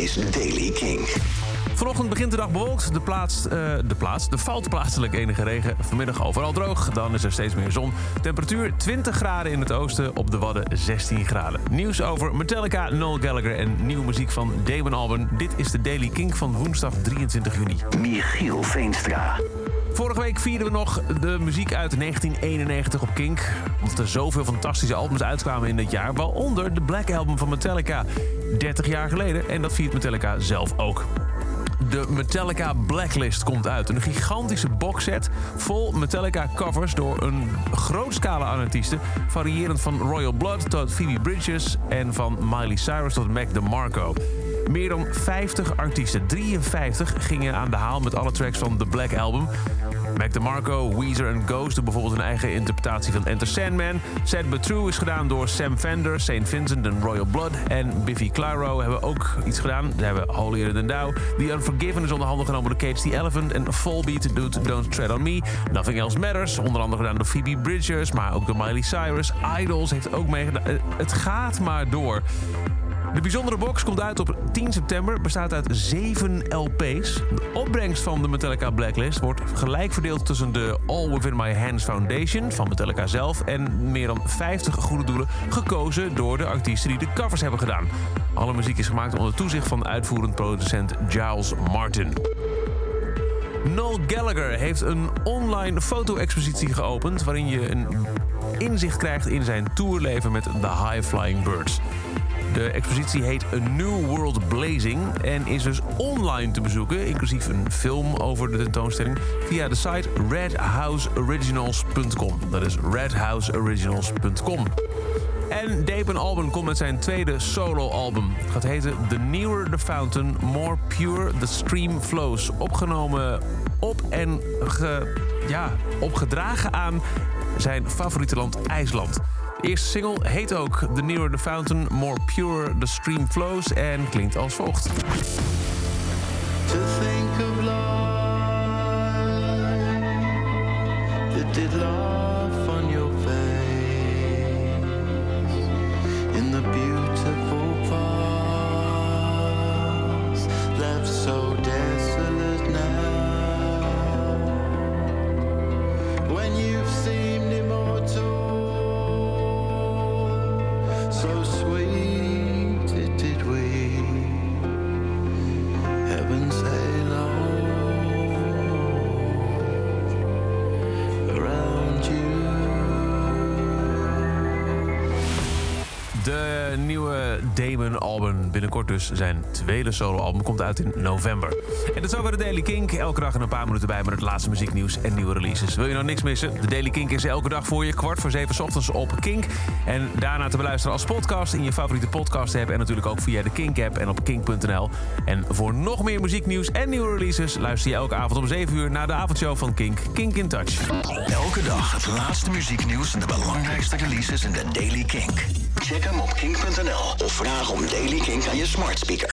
is Daily King. Vanochtend begint de dag bewolkt. De plaats, eh, de plaats, er valt plaatselijk enige regen. Vanmiddag overal droog. Dan is er steeds meer zon. Temperatuur 20 graden in het oosten. Op de Wadden 16 graden. Nieuws over Metallica, Noel Gallagher en nieuwe muziek van Damon Albarn. Dit is de Daily King van woensdag 23 juni. Michiel Veenstra. Vorige week vierden we nog de muziek uit 1991 op Kink. Omdat er zoveel fantastische albums uitkwamen in dit jaar. Waaronder de Black Album van Metallica. 30 jaar geleden. En dat viert Metallica zelf ook. De Metallica Blacklist komt uit. Een gigantische boxset vol Metallica covers door een groot scala aan artiesten. Variërend van Royal Blood tot Phoebe Bridges en van Miley Cyrus tot Mac DeMarco. Meer dan 50 artiesten, 53, gingen aan de haal met alle tracks van The Black Album. Mac DeMarco, Weezer en Ghost doen bijvoorbeeld een eigen interpretatie van Enter Sandman. Sad But True is gedaan door Sam Fender, St. Vincent en Royal Blood. En Biffy Clyro hebben ook iets gedaan. Ze hebben Holier Than Thou. The Unforgiven is onder handen genomen door Cage the Elephant. En Fallbeat doet Don't Tread On Me. Nothing Else Matters, onder andere gedaan door Phoebe Bridgers. Maar ook door Miley Cyrus. Idols heeft ook meegedaan. Eh, Het gaat maar door. De bijzondere box komt uit op 10 september, bestaat uit 7 LP's. De opbrengst van de Metallica Blacklist wordt gelijk verdeeld tussen de All Within My Hands Foundation van Metallica zelf en meer dan 50 goede doelen gekozen door de artiesten die de covers hebben gedaan. Alle muziek is gemaakt onder toezicht van uitvoerend producent Giles Martin. Noel Gallagher heeft een online foto-expositie geopend... waarin je een inzicht krijgt in zijn tourleven met de High Flying Birds. De expositie heet A New World Blazing en is dus online te bezoeken... inclusief een film over de tentoonstelling... via de site redhouseoriginals.com. Dat is redhouseoriginals.com. En Damon Albarn komt met zijn tweede solo-album. Het gaat heten The Nearer the Fountain, More Pure the Stream Flows. Opgenomen op en ja, opgedragen aan zijn favoriete land IJsland. De eerste single heet ook The Nearer the Fountain, More Pure the Stream Flows... en klinkt als volgt. Did laugh De nieuwe Damon Albarn. Binnenkort dus zijn tweede soloalbum komt uit in november. En dat is over de Daily Kink. Elke dag een paar minuten bij met het laatste muzieknieuws en nieuwe releases. Wil je nou niks missen? De Daily Kink is elke dag voor je. Kwart voor zeven ochtends op Kink. En daarna te beluisteren als podcast in je favoriete podcast app. En natuurlijk ook via de Kink app en op kink.nl. En voor nog meer muzieknieuws en nieuwe releases... luister je elke avond om 7 uur naar de avondshow van Kink. Kink in Touch. Elke dag het laatste muzieknieuws en de belangrijkste releases in de Daily King. Check op kink.nl of vraag om Daily King aan je smart speaker.